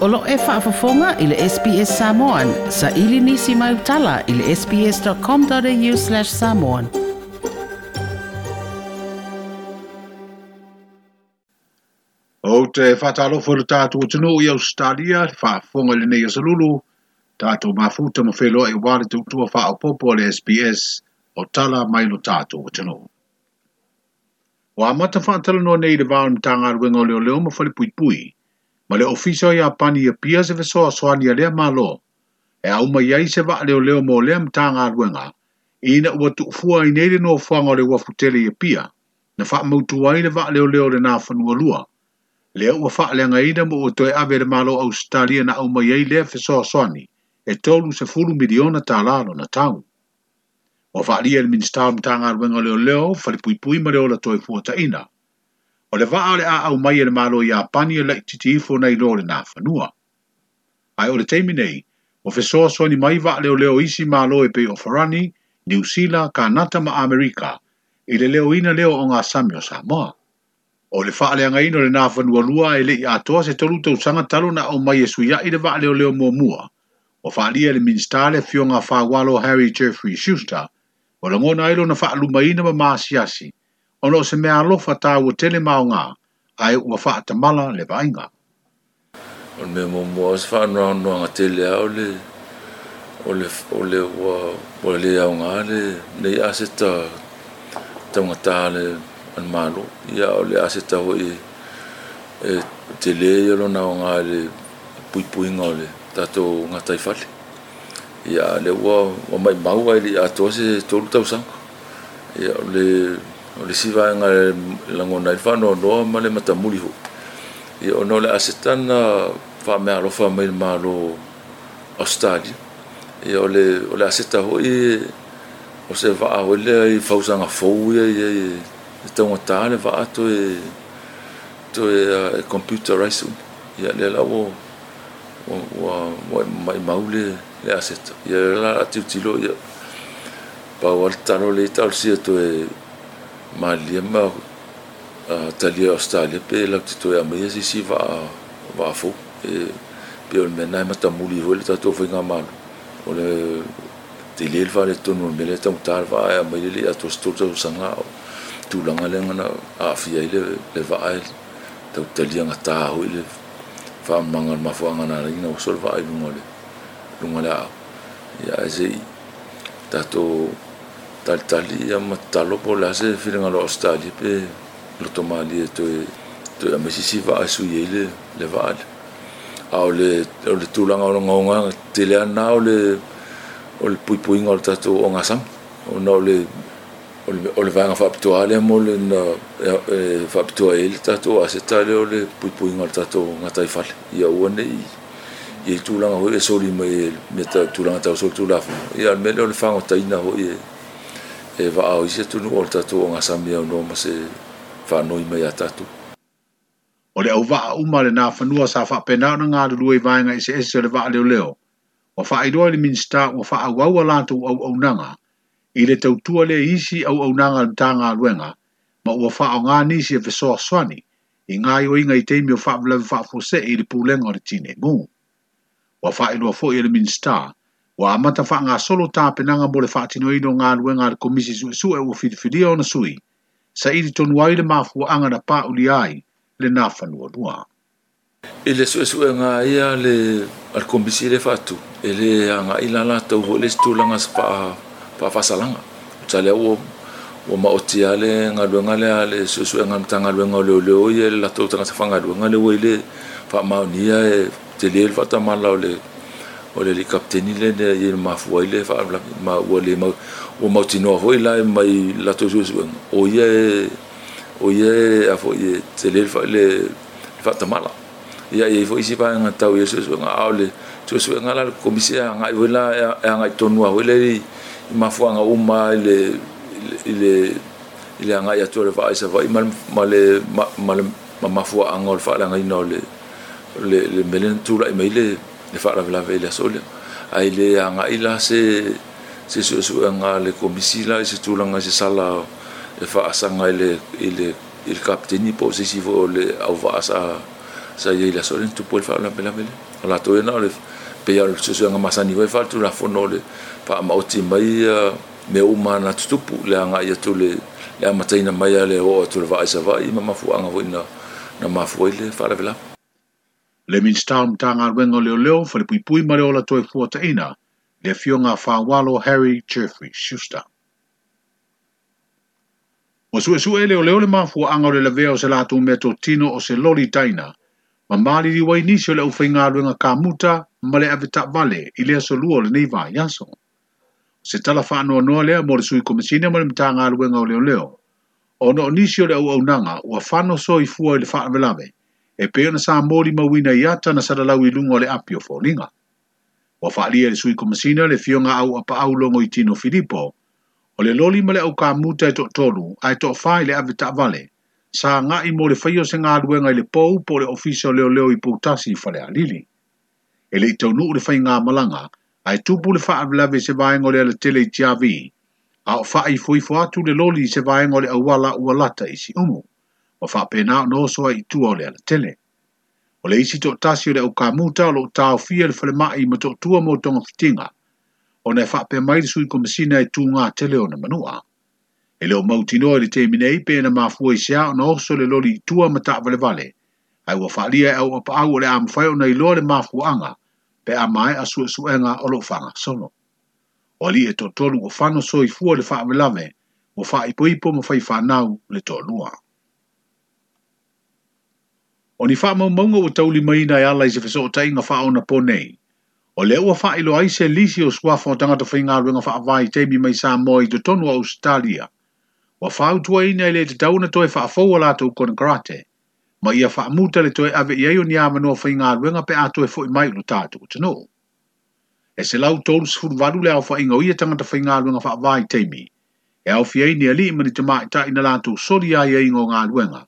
Olo e whaafafonga i le SBS Samoan. Sa ili nisi mai utala i le sbs.com.au slash samoan. O te eh, whatalo whanu o tino i Australia, whaafonga le nei asalulu, tātou mafuta ma whelo e wale tūtua whaapopo le SBS o tala mai lo o tino. Wa mata whaatala no nei le vāu ni tāngā ruenga o leo leo ma whalipuipui, Ma le ofiso ia pani ia e pia se vesoa soani ia lea malo. E au mai ai se wa leo leo mo lea mtanga ruenga. Ina ua tuufua i neile no fuanga le wafutele ia e pia. Na wha mautu i le wa leo leo le na whanua lua. Lea ua wha leanga ina mo o e ave le malo au stalia na au mai ai lea vesoa soani. E tolu se fulu miliona tā lalo na tau. O wha lia le minister mtanga ruenga leo leo, whalipui ma leo la toe fuata ina. O le vaa le a au mai le malo ia pani e lai titi ifo nei lo le nā whanua. Ai o le teimi nei, o fe soa soa ni mai vaa leo leo isi malo e pe o Farani, New Zealand, Kanata ma Amerika, i le leo ina leo o ngā sami o Samoa. O le faa le anga ino le nā whanua lua e le i atoa se tolu tau sanga talo na au mai e suia i le vaa leo leo mua mua, o faa lia le minstale fionga whawalo Harry Jeffrey Schuster, o le langona ilo na faa lumaina ma maasiasi, ono se mea alofa tā ua tele maonga, ai ua wha ta mala le vainga. Ono mea mōmua, o se wha anua anua ngā tele au le, o le, o le ua, o le au ngā le, nei ase ta, ta tā le, an mālo, ia o le ase hoi, e, e tele i alo nā ngā le, pui pui ngā le, tato ngā taifale. Ia le ua, o mai maua ili, a tose tolu tau sanga. Ia le, le, o le sivaega e lagona i le no ma le matamuli hoʻi ia ona o le asetana faamea alofa mai le malo australia ia o le o le aseta hoʻi o se va'a oe lea i fausaga fou ia ia i e taugatā e, e le va'a toe toe e computerise uma ia lea la o o ua maʻimau le le aseta ia la la tiutilo ia pa a le talo le itaolisia toe malia ma uh, talia Australia pe la tito ya a si si va va fo e pe o mena ma ta muli ho le ta fo nga ma o le te le va le tonu me le tong tar va a me le a to sto to sanga tu nga le ngana a fia ile le va ai tau talia nga ta ho ile fa manga ma fo na ringa o sol va ai le ngole a ya ze ta to talitali ia matalopo se feeling alo stali pe to e toe toe amasisi va su yele le va al au le au le tulaga ngonga tele na au le au le ta tu onga sam au na au le au le fa to ale mo fa to e, faapitoa e, ta tu a se tale au le pui ngol ta tu nga ia ua ya one i tulaga hoi e soli mai mea tulaga tausoli tulafu ia mea ya me le ina ho e e va au ise tu no ta tu nga sa mi no ma se fa mai ata tu o le au va u ma le fa no sa fa pe na na nga lu i va nga ise ese le va le leo o fa i do le minsta o fa au au la tu au au nga i le tau tu le isi au au nga ta nga luenga ma o fa nga ni se fe so swani i nga i o inga i te mi o fa vla fa fo se i le pulenga o le tine mu o fa i do fo i e le minsta o Wa amata wha ngā solo tāpenanga mo le whaatinoino ngā luenga le komisi su su e ua whidiwhidia ona sui, sa iri tonu ai le māfua anga na pā uli ai le nā whanua nua. I le sue sue ngā ia le alkombisi le whatu, e le anga i la lātou ho le stūlanga sa pā, pā whasalanga. Ta lea ua o ma otia le ngā ruenga lea le sue sue ngā mta ngā ruenga o leo leo i e le lātou tanga sa whanga ruenga le wei le wha maunia e te leel whata malau le o le kapteni le ne i mafua i le whaarala ma ua le mau o mau tinoa hoi la mai lato sues weng o ia o ia a fo i te le le whaatamala ia i fo isi pae ngā tau i sues weng a o le sues weng ala komisi a ngai hoi la e a ngai tonua hoi le i mafua ngā uma i le i le i le ngai atua le whaaisa wai ma le ma le ma mafua anga o le whaalanga ina o le le melen tūla i mai le le faalavelave i le aso lea ai lē agaʻi la se se suʻesuʻega le komisi la i se tulaga i se sala e faasaga i le kapteni po se isi foʻi o le auvaa sa sa iai le aso le tupu i le faalavelave le o latou ia na o le peia ole suʻesuʻega masani ai faatulafono o le faamaoti mai ia me uma na tutupu le agaʻi atu le le amataina mai a le oo atu le vaaisavaai ma mafuaga foʻi na mafua i e le faalavelave le minstam tanga wenga leo leo fa le pui pui mare ola toi fuata ina le fionga wha Harry Jeffrey Schuster. Wa sue sue leo leo le mafua anga le la o se lato meto tino o se lori taina ma mali di wai le ufei ngā ruenga ka muta ma le avita vale i lea so luo le neiva yaso. Se tala wha anua noa lea mo le sui komisine ma le mta ngā ruenga o leo leo o no nisio le au au nanga ua whano so i fua i le wha e pe sa mori ma wina ia tana sa lau i lungo le apio fōlinga. Wa whaalia le sui komasina le fionga au apa au longo i tino Filippo, o le loli ma le au ka muta e tok tolu a e tok whai le avita vale, sa nga i mo le whaio se ngā ruenga i le pou po le ofisa o leo leo i pautasi i whale a lili. E le i tau nuu le whai ngā malanga, a e tupu le whaa avilave se vaeng o le ala tele i tia a o whaa fuifu atu le loli se vaeng o le awala ua lata i si umu o fa pena no so ai tu o le tele o le isi to tasi o le o kamuta lo tau fia le fele mai mo to tu mo to fitinga o ne fa pe mai sui ko masina e tu nga tele o na manua e le o mautino e le te minei pe na mafua i se a no so le loli tu a mata vale vale ai wa fa lia e au pa au le am fai o nei lo le mafuanga pe a mai a su su enga o lo fanga solo o li e to tolu o fano so i fu le fa vale o fa ipo ipo mo fai fa nau le to lua o ni faa maumaunga wa tauli maina e ala i se fesoko tai nga faa ona ponei. O le ua faa ilo aise lisi o suafo o tangata whainga alwe nga faa teimi mai sa moi do tonu a Australia. Wa faa utua ina ele te tauna toe faa fau ala te ukona karate, ma ia faa muta le toe ave iaio ni ama noa whainga alwe pe atoe fo i mai ulo tātu o tano. E se lau tolu sifuru varu le au whainga ia tangata whainga alwe nga faa vai teimi, e au fiei ni ali imani te maa ita ina lātu soli a iaingo ngā luenga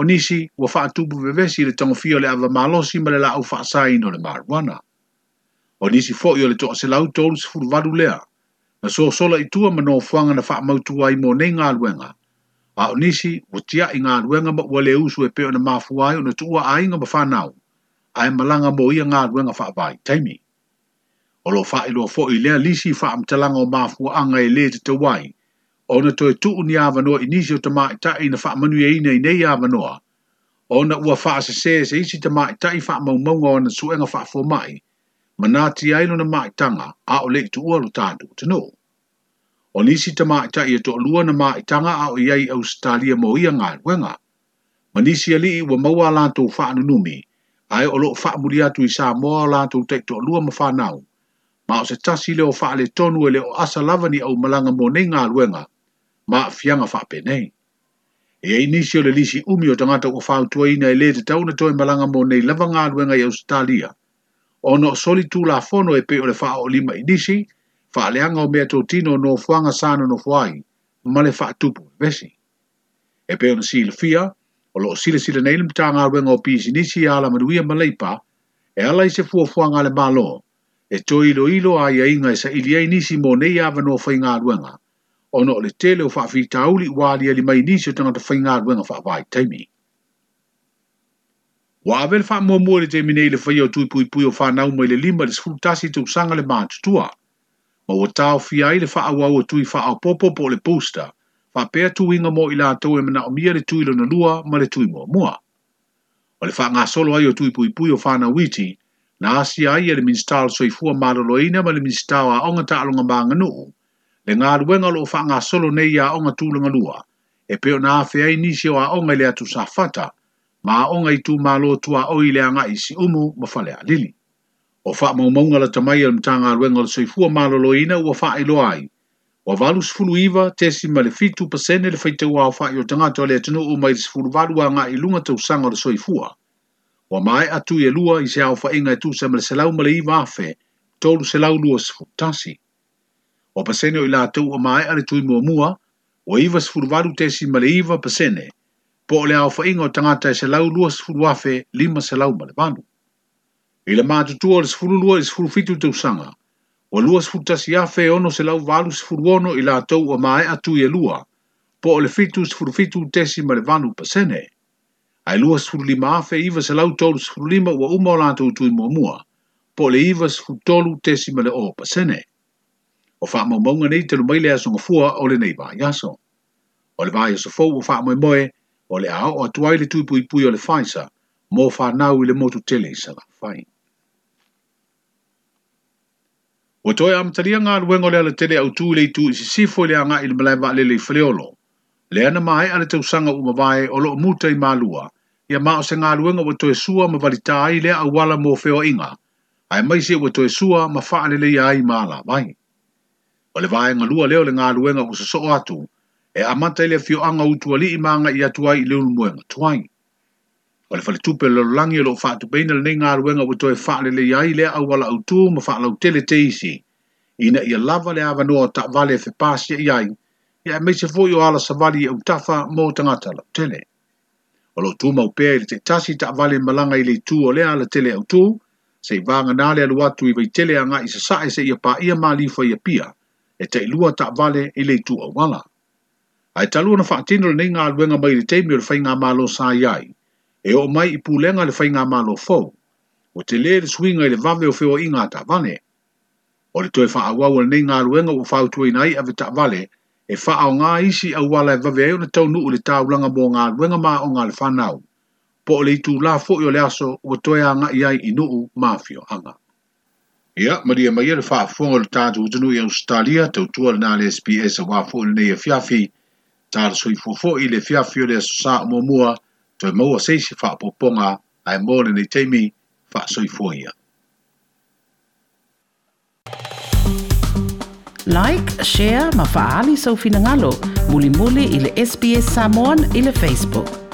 o nisi ua faatupu vevesi i le tagofia o le avamalosi ma le laau faasaina o le maruana o nisi foʻi o le toʻaselau tolusefuluvalu lea na soasola itua ma nofoaga na faamautū ai mo nei galuega a o nisi ua inga galuega ma ua lē usu e pei ona mafua ai ona tuua aiga ma fanau ae malaga mo ia galuega faavaitaimi o loo faailoa foʻi lea lisi faamatalaga o mafuaaga e lē tatau ai ona toe tuu ni avanoa i nisi o te mai tai na wha manu e ina i nei avanoa. Ona ua wha se se se isi te mai tai wha mau maunga o na suenga wha fo mai, ma nā ti ailo na mai tanga a o leki tu ualo tātu te no. O nisi te mai tai e toa lua na mai tanga a o iai au stalia mo ia ngā ruenga. Ma nisi a lii ua maua lantou wha numi, a e o loo wha muri atu i sā moa lantou teik toa lua ma wha nau. Ma o se tasi leo wha le tonu e leo asa lavani au malanga mo nei ngā ruenga, ma fianga fa penei. E ai nisi o le lisi umi o tangata ko fau tua ina e le te tauna toi malanga mo nei lava ngā ruenga i Australia. O no soli tū la fono e pe o le faa o lima i nisi, faa leanga o mea tō tino no fuanga sana no fuai, ma le faa tupu e vesi. E pe o na sile o lo sile sile nei lima tanga ruenga o pisi ala ma la manuia maleipa, e ala i se fua fuanga le malo, e tō ilo ilo a ia inga e sa ilia i nisi mō nei awa no fai ngā ruenga ono o le tele o whaafitauli i wāli ali mai nisi o tangata whaingā ruenga whaapai teimi. Wa avele wha mua mua le te mine i le whaia o tui pui pui o whanau mai le lima le sfrutasi te usanga le maa ma o tau fia i le wha au au tui wha au popo po le poster, wha pea tu inga mo i la tau e mana o mia le tui na lua ma le tui mua mua. O le wha ngā solo ai o tui pui pui o whana witi, na asia ai e le minstal soifua maroloina ma le minstal a onga ta alonga maa nuu, e ngā ruenga lo wha ngā solo nei a onga tūlanga lua, e peo nā whea i o a onga lea tu sa whata, mā onga i tū mā lo tu a oi lea ngā isi umu ma whalea lili. O wha mau maunga la tamai alam tā ngā ruenga lo soifua mā lo loina ua wha i loai, Wa valus fulu iwa, tesi ma le fitu pasene le feitau a wha i o tangata le atanu o mai sifuru valu a ngā ilunga tau sanga le soifua. Wa mai atu e lua i se au wha inga e tu sa ma selau ma iwa afe, tolu selau lua sifutasi. tasi. pasene o i lātou a mai ale tui mua mua, o iwa sifurwaru te si male iwa pasene, po le au whainga o tangata e se lau lua sifurwafe lima se lau ma le vanu. I le mātutua o le sifurulua i te usanga, o lua tasi afe ono se lau valu sifuruono i lātou o mai atu e lua, po o le fitu sifurfitu tesi ma le vanu pasene. Ai lua lima afe iwa se lau tolu lima ua uma o lātou tui mua mua, po le iwa tolu te si male o pasene. o fa mo mo ngani te mai le aso fua o le nei ba yaso o le ba yaso fo o fa mo moe o le ao o tuai le tupu i pui o le faisa mo fa na u le motu tele i sa fai o toi am tari nga lu ngole le tele au tu le tu si si fo le nga il mala ba le le fleolo le ana mai ale te usanga u mabae o lo muta i malua ya ma o se nga lu ngo to sua ma valita ai le a wala mo feo inga ai mai se o to sua ma fa le ya ai mala vai o le vaega lua lea o le galuega ua atu e amata i le afioaga utu alii maga i atu ai i le ulumuega tuai o le faletupe le lololagi o e loo faatupeina lenei galuega ua toe faalelei ai lea aualaautū ma faalautele te isi ina ia lava le avanoa o ta vale e fepasia i ai ia e maise foʻi o alasavali i e autafa mo tagata laʻutele o loo tumau pea i le taʻitasi taʻavale malaga i le itū o lea alatele autū seʻi vaganā le alu atu i se ia sasaʻe ia paia malifa ia pia e te ilua ta vale i le tu awala. Ai talua na whaatino le nei ngā luenga mai le teimio le whainga malo sa iai, e o mai i pūlenga le whainga malo fau, o te le le suinga i le vave o feo i ngā ta vale. O le toi wha awau le nei ngā luenga o whau tuai nai ave ta vale, e wha au ngā isi a wala e vave eo na tau nuu le tau langa mō ngā luenga mā o ngā le whanau, po o le itu la fo i o le aso o toi a ngā iai i nuu mā fio anga. Ia, Maria Maria le whaafonga le tātou utanu i Australia, tautua le nā le SPS a wafo le nei a fiafi, tāra sui fofo i le fiafi o le asosā o mua, toi maua seisi whaapoponga, ai mō le nei teimi, wha sui Like, share, mafaali sau so finangalo, muli muli i le SBS Samoan i le Facebook.